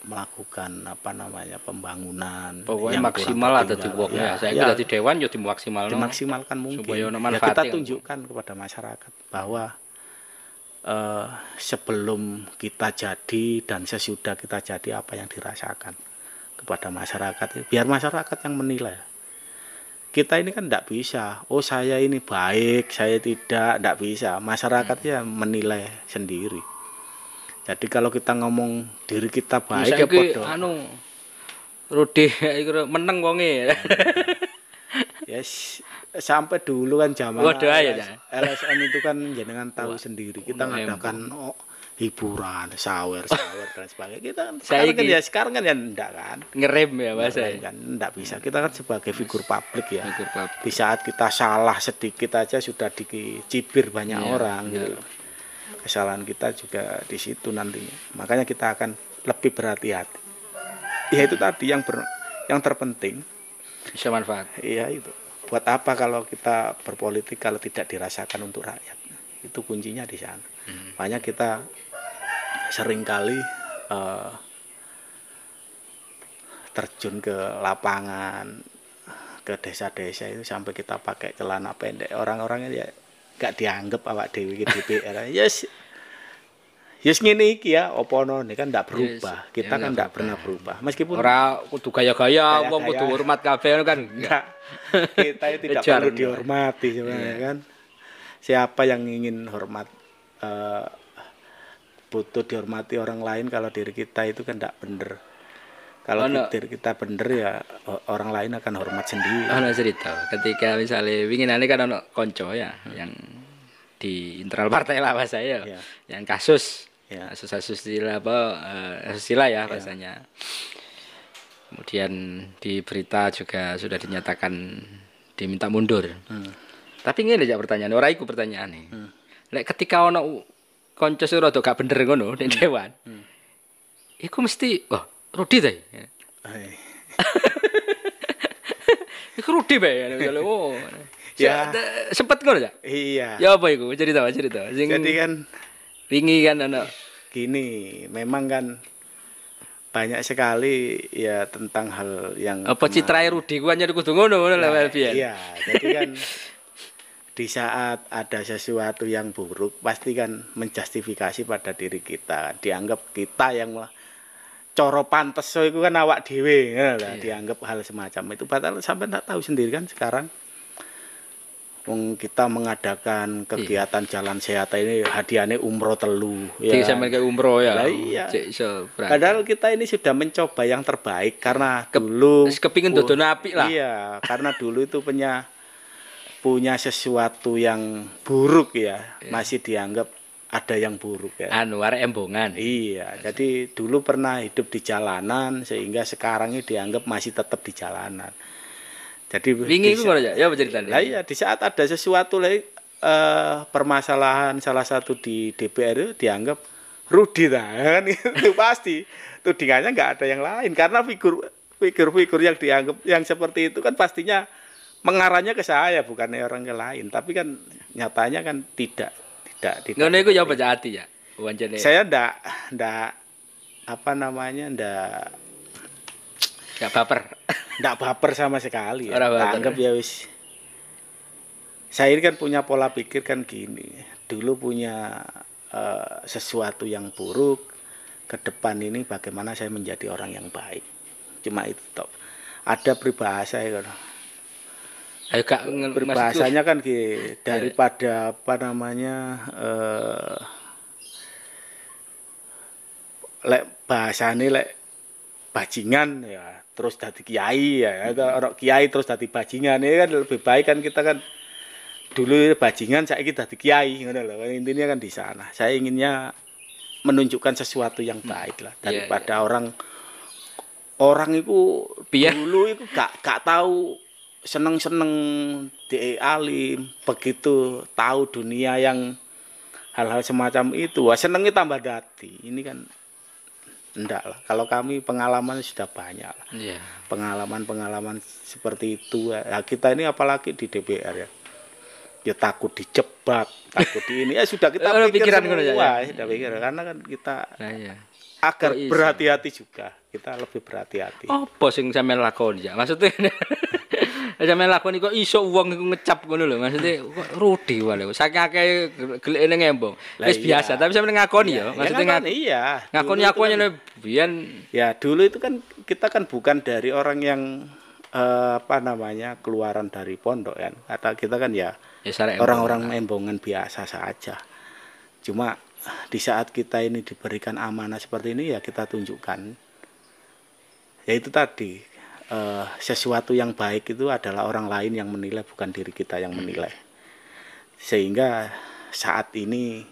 melakukan apa namanya pembangunan Pokoknya yang maksimal tertinggal. wong ya. Saya ya, dadi dewan yo dimaksimalno. dimaksimalkan mungkin ya kita tunjukkan kepada masyarakat bahwa eh, sebelum kita jadi dan sesudah kita jadi apa yang dirasakan kepada masyarakat biar masyarakat yang menilai kita ini kan tidak bisa oh saya ini baik saya tidak tidak bisa masyarakat Hmm. ya menilai sendiri jadi kalau kita ngomong diri kita baik ya podo anu Rudi *laughs* meneng wonge. *laughs* Yes, sampai dulu kan zaman Waduh, LS LSM itu kan jenengan tahu sendiri. Kita ngadakan oh, hiburan, sawer, sawer dan sebagainya. Kita kan Saya sekarang kan ya sekarang kan ya enggak kan. Ngerem ya Mas. Keren kan enggak bisa. Kita kan sebagai figur publik ya. Figur publik. Di saat kita salah sedikit aja sudah dicibir banyak Iya, orang gitu loh. Kesalahan kita juga di situ nantinya. Makanya kita akan lebih berhati-hati. Ya itu tadi yang ber- yang terpenting Bisa manfaat. Iya itu. Buat apa kalau kita berpolitik kalau tidak dirasakan untuk rakyat? Itu kuncinya di sana. Makanya kita sering kali eh, terjun ke lapangan, ke desa-desa itu sampai kita pakai celana pendek. Orang-orangnya ya gak dianggap awak dewi ke DPR. Yes, *laughs* yes ngene iki ya, opo no, ini kan ndak berubah. Yes, Kita ya, kan ndak ndak pernah berubah. Meskipun Ora kudu gaya-gaya, wong kudu hormat kabeh ngono kan. enggak *laughs* kita itu tidak perlu dihormati sebenarnya kan siapa yang ingin hormat eh, butuh dihormati orang lain kalau diri kita itu kan tidak bener kalau Ono. diri kita bener ya orang lain akan hormat sendiri Ono cerita ketika misalnya winginane kan ono konco ya yang di internal partai lah bahasa saya Iya. yang kasus Ya. kasus asusila apa eh, asusila ya rasanya kemudian di berita juga sudah dinyatakan diminta mundur Hmm. tapi ini aja pertanyaan ora iku pertanyaan nih lek ketika ono konco sing rada gak bener ngono di dewan iku mesti wah Rudi ta ya? *laughs* Iku Rudi bae. *laughs* Oh. Ya. Ya, sempet ngono ya? iya Ya apa iku? Cerita, cerita. Sing jadi kan wingi kan ana gini memang kan banyak sekali ya tentang hal yang apa citrae Rudi ku anyar kudu ngono ngono lah. Iya, jadi kan *laughs* di saat ada sesuatu yang buruk pasti kan menjustifikasi pada diri kita. Dianggap kita yang coro pantes so itu kan awak dhewe ngono lah, dianggap hal semacam itu padahal sampai tak tahu sendiri kan sekarang kita mengadakan kegiatan jalan sehat ini hadiahnya umroh telu Iki sampe ke umroh ya. Lah iya. Berangkat. Padahal kita ini sudah mencoba yang terbaik karena dulu Wis kepingin dodono apik lah. Iya, karena dulu itu punya punya sesuatu yang buruk ya, Iya. masih dianggap ada yang buruk ya. Arek embongan. Iya, jadi dulu pernah hidup di jalanan sehingga sekarang ini dianggap masih tetap di jalanan. Jadi Wingi ngono ya. Ya apa ceritane? lah iya, di saat ada sesuatu lagi eh, permasalahan salah satu di DPR itu dianggap Rudi lah *laughs* kan itu pasti tudingannya nggak ada yang lain karena figur figur-figur yang dianggap yang seperti itu kan pastinya mengarahnya ke saya bukan orang ke lain tapi kan nyatanya kan tidak tidak tidak Ngono iku ya apa Cak Ati ya? Wancane. saya ndak ndak apa namanya ndak gak baper. ndak baper sama sekali ya. Ora baper. Tak anggap ya wis saya ini kan punya pola pikir kan gini dulu punya eh, sesuatu yang buruk ke depan ini bagaimana saya menjadi orang yang baik cuma itu tok ada peribahasa ya kan Ayo maksudku- berbahasanya kan gini, daripada apa namanya eh lek bahasane lek bajingan ya terus dadi kiai ya atau orang kiai terus dadi bajingan ini kan lebih baik kan kita kan dulu bajingan saya kita dadi kiai ngono loh intinya kan di sana. Saya inginnya menunjukkan sesuatu yang baik lah Iya, daripada orang orang itu dulu itu gak gak tahu seneng-seneng di alim begitu tahu dunia yang hal-hal semacam itu wah senengnya tambah dati ini kan enggak lah kalau kami pengalaman sudah banyak lah Iya. pengalaman-pengalaman seperti itu ya kita ini apalagi di DPR ya ya takut dijebak, takut di ini. Ya sudah kita Oh, pikir pikiran semua, ya, ya. ya, sudah pikir karena kan kita Nah iya. agar Kok iso? berhati-hati juga. Kita lebih berhati-hati. Apa sing sampean lakoni ya? Maksudnya sampean lakoni kok iso wong iku ngecap ngono lho. Maksudnya kok rudi wae. Saking akeh gelekne ngembong. Wis iya. biasa, tapi sampean ngakoni ya. Ya, Maksudnya ngakoni, ngak- iya. ngakoni aku kan- nyene biyen Ya dulu itu kan kita kan bukan dari orang yang eh, apa namanya keluaran dari pondok kan. Kata kita kan ya ya orang-orang embongan biasa saja. Cuma di saat kita ini diberikan amanah seperti ini ya kita tunjukkan. Ya itu tadi eh, sesuatu yang baik itu adalah orang lain yang menilai bukan diri kita yang menilai. Sehingga saat ini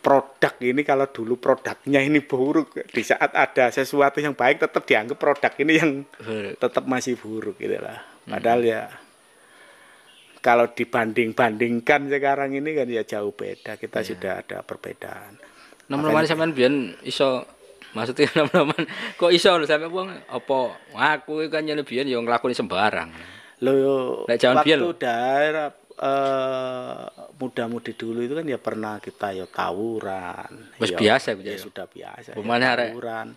produk ini kalau dulu produknya ini buruk di saat ada sesuatu yang baik tetap dianggap produk ini yang tetap masih buruk gitu lah. Padahal ya kalau dibanding-bandingkan sekarang ini kan ya jauh beda. Kita sudah ada perbedaan. Nom-noman sampean biyen iso maksudnya *laughs* nom-noman kok iso lho sampe wong apa aku kan nyene biyen ya nglakoni sembarang. Lo Nek zaman biyen lho. daerah eh, muda-mudi dulu itu kan ya pernah kita ya tawuran. Wis ya, biasa ya, ya. sudah biasa. Pemane ya, tawuran.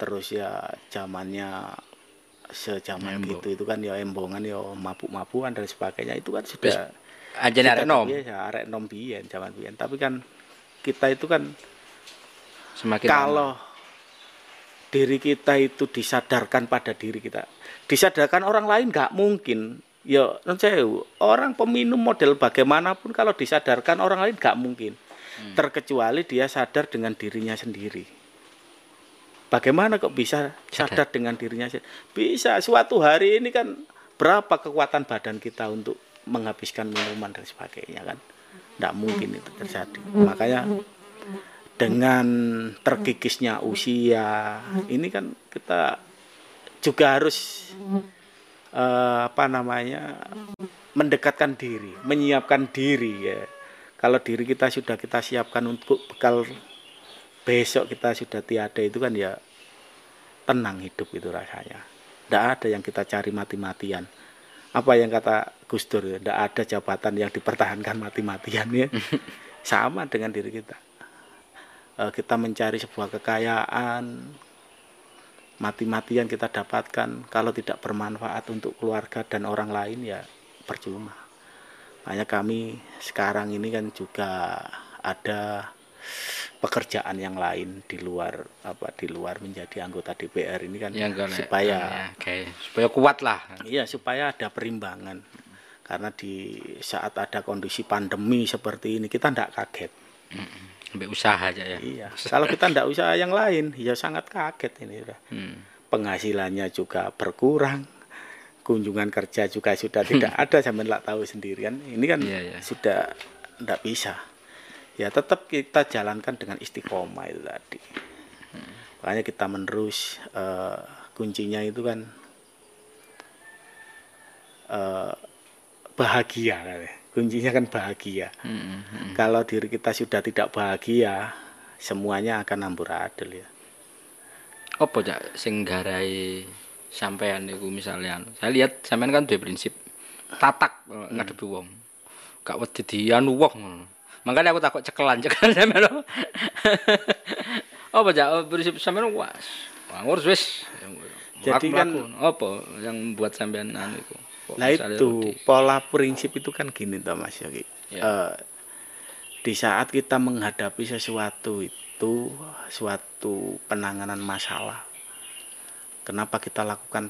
Terus ya zamannya sejaman gitu itu kan ya embongan ya mabuk-mabukan dan sebagainya itu kan sudah Anjene arek nom biasa, arek nom biyen zaman biyen. Tapi kan kita itu kan semakin kalau diri kita itu disadarkan pada diri kita. Disadarkan orang lain nggak mungkin. Ya orang peminum model bagaimanapun kalau disadarkan orang lain nggak mungkin. Terkecuali dia sadar dengan dirinya sendiri. Bagaimana kok bisa sadar dengan dirinya sendiri bisa suatu hari ini kan berapa kekuatan badan kita untuk menghabiskan minuman dan sebagainya kan? Nggak mungkin itu terjadi. Makanya dengan terkikisnya usia ini kan kita juga harus eh, apa namanya mendekatkan diri menyiapkan diri ya. Kalau diri kita sudah kita siapkan untuk bekal besok kita sudah tiada itu kan ya tenang hidup itu rasanya. Tidak ada yang kita cari mati-matian. Apa yang kata Gus Dur tidak ada jabatan yang dipertahankan mati-matian ya. *laughs* Sama dengan diri kita kita mencari sebuah kekayaan mati-matian kita dapatkan. Kalau tidak bermanfaat untuk keluarga dan orang lain ya percuma. Makanya kami sekarang ini kan juga ada pekerjaan yang lain di luar apa di luar menjadi anggota DPR ini kan ya supaya ya, oke. Supaya kuat lah. Iya supaya ada perimbangan. Karena di saat ada kondisi pandemi seperti ini kita tidak kaget. Sampai usaha aja ya. Iya. Kalau kita tidak usaha yang lain, ya sangat kaget ini. Hmm. Penghasilannya juga berkurang, kunjungan kerja juga sudah tidak *laughs* ada. Sampai nggak tahu sendirian. Ini kan Iya, iya. sudah tidak bisa. Ya tetap kita jalankan dengan istiqomah itu tadi. Makanya kita menerus eh, kuncinya itu kan eh, bahagia kan ya. Kuncinya kan bahagia Hmm, hmm. kalau diri kita sudah tidak bahagia semuanya akan amburadul ya Apa cak sing garai sampean niku misalnya anu. Saya lihat sampean kan duwe prinsip tatak eh, ngadepi wong. Gak wedi dianu wong. Makanya aku takut cekelan cekelan *laughs* sampean. Apa cak Oh, prinsip sampean was. Ngurus wis. Jadi kan- apa yang membuat sampean anu iku? Kok Nah itu Rudi? pola prinsip itu kan gini toh Mas Yogi. Ya. Eh, di saat kita menghadapi sesuatu itu suatu penanganan masalah. Kenapa kita lakukan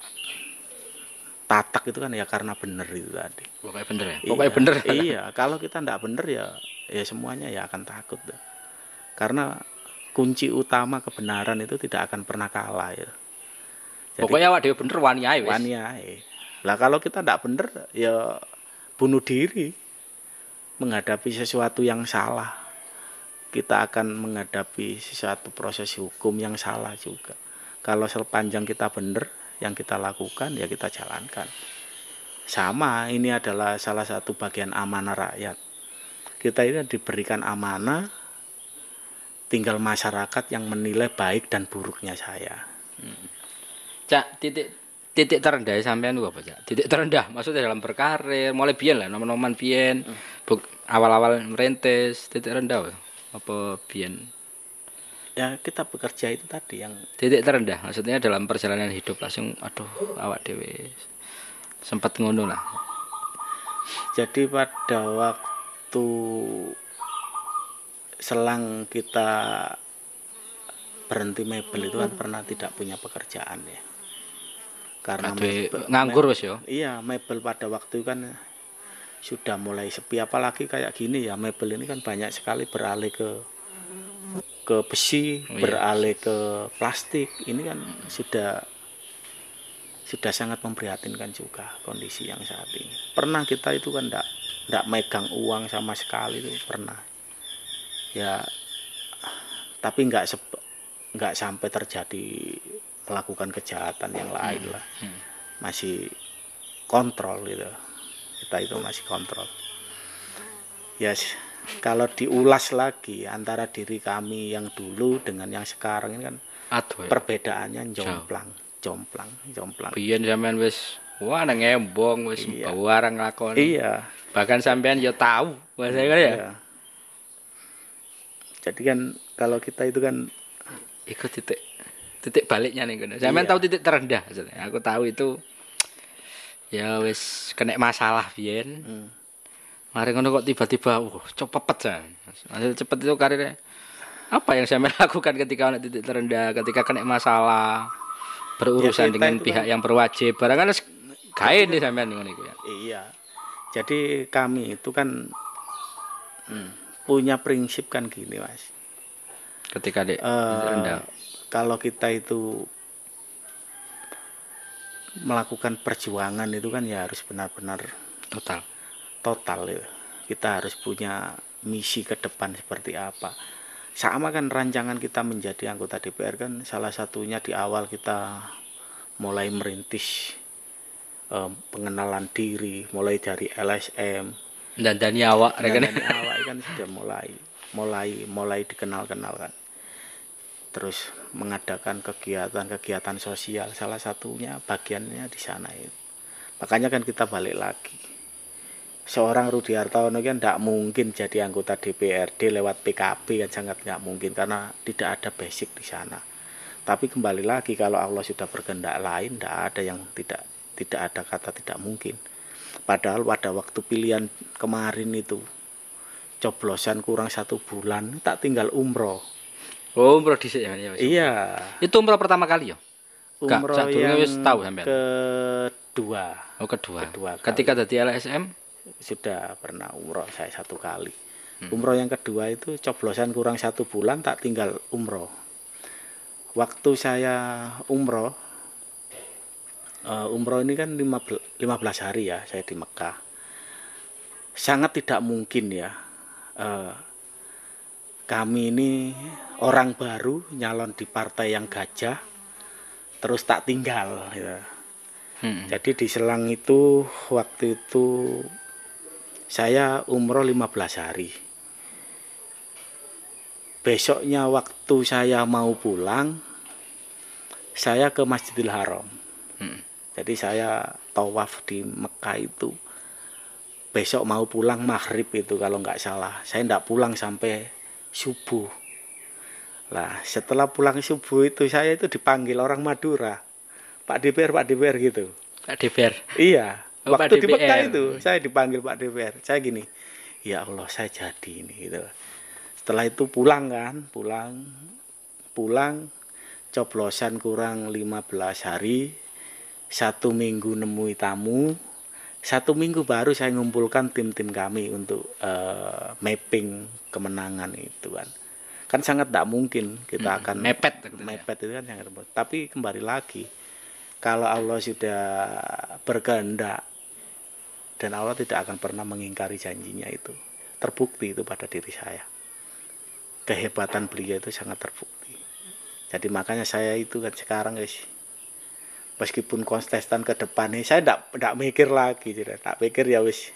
tatak itu kan ya karena benar itu tadi. Pokoknya bener ya. Pokoknya Iya, bener. *laughs* Iya, kalau kita tidak benar ya ya semuanya ya akan takut. tuh. Karena kunci utama kebenaran itu tidak akan pernah kalah ya. Jadi Pokoknya awak dhewe bener wani ae wis. wani ae. Lah kalau kita tidak benar ya bunuh diri menghadapi sesuatu yang salah. Kita akan menghadapi sesuatu proses hukum yang salah juga. Kalau sepanjang kita benar yang kita lakukan ya kita jalankan. Sama, ini adalah salah satu bagian amanah rakyat. Kita ini diberikan amanah tinggal masyarakat yang menilai baik dan buruknya saya. Cak titik titik terendah sampean itu apa, Cak? Titik terendah maksudnya dalam berkarir, mulai biyen lah, nomen-nomen biyen. Buk- awal-awal merintis, titik rendah apa? apa biyen? Ya kita bekerja itu tadi yang Titik terendah maksudnya dalam perjalanan hidup langsung aduh awak dhewe sempat ngono lah. jadi pada waktu selang kita berhenti mebel itu kan pernah tidak punya pekerjaan ya. Karena mebel- nganggur wis yo. Iya, mebel pada waktu kan sudah mulai sepi apalagi kayak gini ya mebel ini kan banyak sekali beralih ke ke besi, Oh, iya. beralih ke plastik. Ini kan sudah sudah sangat memprihatinkan juga kondisi yang saat ini. Pernah kita itu kan enggak enggak megang uang sama sekali itu pernah. Ya tapi enggak enggak sampai terjadi melakukan kejahatan yang lain lah masih kontrol gitu kita itu masih kontrol ya s- kalau diulas lagi antara diri kami yang dulu dengan yang sekarang ini kan Aduh. ya. perbedaannya jomplang jomplang jomplang Biyen sampean wis wah nang embong wis Iya. barang lakon. iya Bahkan sampean yo tahu bahasa kan ya. iya. jadi kan kalau kita itu kan Iku titik titik baliknya nih kono. Sampean Iya. tahu titik terendah maksudnya. Aku tahu itu ya wis kena masalah biyen. hmm, Mari ngono kok tiba-tiba wah cepet jan. Maksudnya cepet itu karirnya. Apa yang saya *laughs* lakukan ketika ada titik terendah, ketika kena masalah, berurusan Ya, dengan itu pihak kan- yang berwajib. Barang wis kain nih sampean ngono iku ya. iya jadi kami itu kan hmm, punya prinsip kan gini mas Ketika di Eh, titik rendah. Kalau kita itu melakukan perjuangan itu kan ya harus benar-benar Total. total ya. Kita harus punya misi ke depan seperti apa. Sama kan rancangan kita menjadi anggota DPR kan salah satunya di awal kita mulai merintis eh, pengenalan diri, mulai dari LSM, Dan dani awak dan awal kan sudah mulai mulai mulai dikenal-kenal kan terus mengadakan kegiatan-kegiatan sosial salah satunya bagiannya di sana itu. Makanya kan kita balik lagi. Seorang Rudi Hartono kan tidak mungkin jadi anggota DPRD lewat PKB kan sangat nggak mungkin karena tidak ada basic di sana. Tapi kembali lagi kalau Allah sudah berkehendak lain tidak ada yang tidak tidak ada kata tidak mungkin. Padahal pada waktu pilihan kemarin itu coblosan kurang satu bulan tak tinggal umroh Oh, umroh dhisik ya. ya, iya Itu umroh pertama kali ya? Gak, umroh sadurunge yang wis tahu sampean? kedua Oh, kedua. Kedua kali. Ketika dari LSM sudah pernah umroh saya satu kali Hmm. umroh yang kedua itu coblosan kurang satu bulan tak tinggal umroh waktu saya umroh eh, umroh ini kan 15 15 hari ya saya di Mekah sangat tidak mungkin ya eh, kami ini orang baru nyalon di partai yang gajah terus tak tinggal gitu. Hmm. Jadi di selang itu waktu itu saya umroh 15 hari. Besoknya waktu saya mau pulang saya ke Masjidil Haram. Hmm. Jadi saya tawaf di Mekah itu besok mau pulang maghrib itu kalau nggak salah. Saya nggak pulang sampai subuh. Lah setelah pulang subuh itu saya itu dipanggil orang Madura. Pak DPR, Pak DPR gitu. Pak DPR. Iya, Oh, Pak waktu di. Mekah itu saya dipanggil Pak DPR. Saya gini, ya Allah saya jadi ini gitu. Setelah itu pulang kan, pulang, pulang, coblosan kurang 15 hari, satu minggu nemui tamu, satu minggu baru saya ngumpulkan tim-tim kami untuk eh, mapping kemenangan itu kan. Kan sangat tidak mungkin kita akan Mepet. ya. mepet itu kan sangat repot. Tapi kembali lagi, kalau Allah sudah berkehendak dan Allah tidak akan pernah mengingkari janjinya itu, terbukti itu pada diri saya. Kehebatan beliau itu sangat terbukti. Jadi makanya saya itu kan sekarang guys, meskipun kontestan ke depan nih, saya tidak tidak mikir lagi, tidak tak pikir ya wis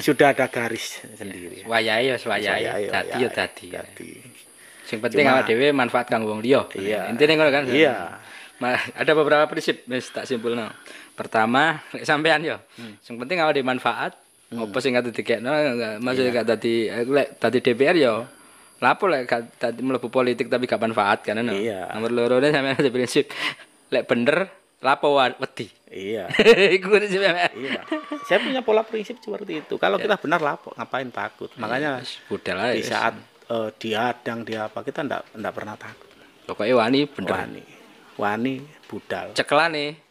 sudah ada garis sendiri. Wayahe ya wayahe. Saya, Dadi ya dadi. Sing penting awak dhewe manfaat kanggo wong liya. Iya. Intine ngono kan. Iya. Ada beberapa prinsip wis tak simpulno. Pertama, lek sampean yo. Sing penting awake dhewe manfaat. Apa sing kate dikekno maksudnya gak dadi lek dadi DPR yo. Lapo lek gak dadi mlebu politik tapi gak manfaat kan. Iya. Nomor loro ne sampean ada prinsip lek bener lapo wedi. Iya. *laughs* Iku. Iya. Saya punya pola prinsip seperti itu. Kalau kita benar lapor, ngapain takut? Makanya Wis budal ae. di saat eh, dihadang dia apa kita ndak ndak pernah takut. Pokoknya wani bener. Wani, wani budal. Cekelane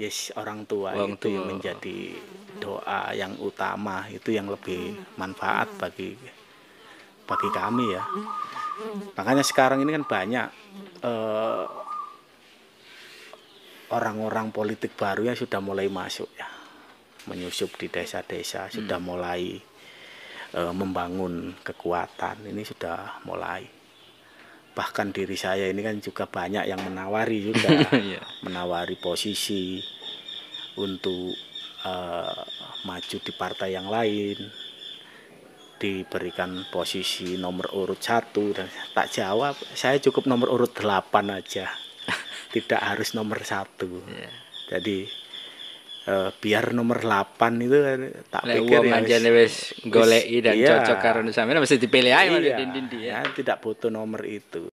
Yes, orang tua Orang itu yang menjadi doa yang utama itu yang lebih manfaat bagi bagi kami ya. Makanya sekarang ini kan banyak eh, orang-orang politik baru yang sudah mulai masuk ya, menyusup di desa-desa, sudah mulai eh, membangun kekuatan. Ini sudah mulai. Bahkan diri saya ini kan juga banyak yang menawari juga *laughs* Iya. menawari posisi untuk eh, maju di partai yang lain diberikan posisi nomor urut satu dan tak jawab saya cukup nomor urut delapan aja tidak harus nomor satu Iya. jadi eh, biar nomor 8 itu kan tak Lek pikir ya anjene wis- goleki dan iya. cocok karo sampean mesti dipilih ae iya, ya. ya, tidak butuh nomor itu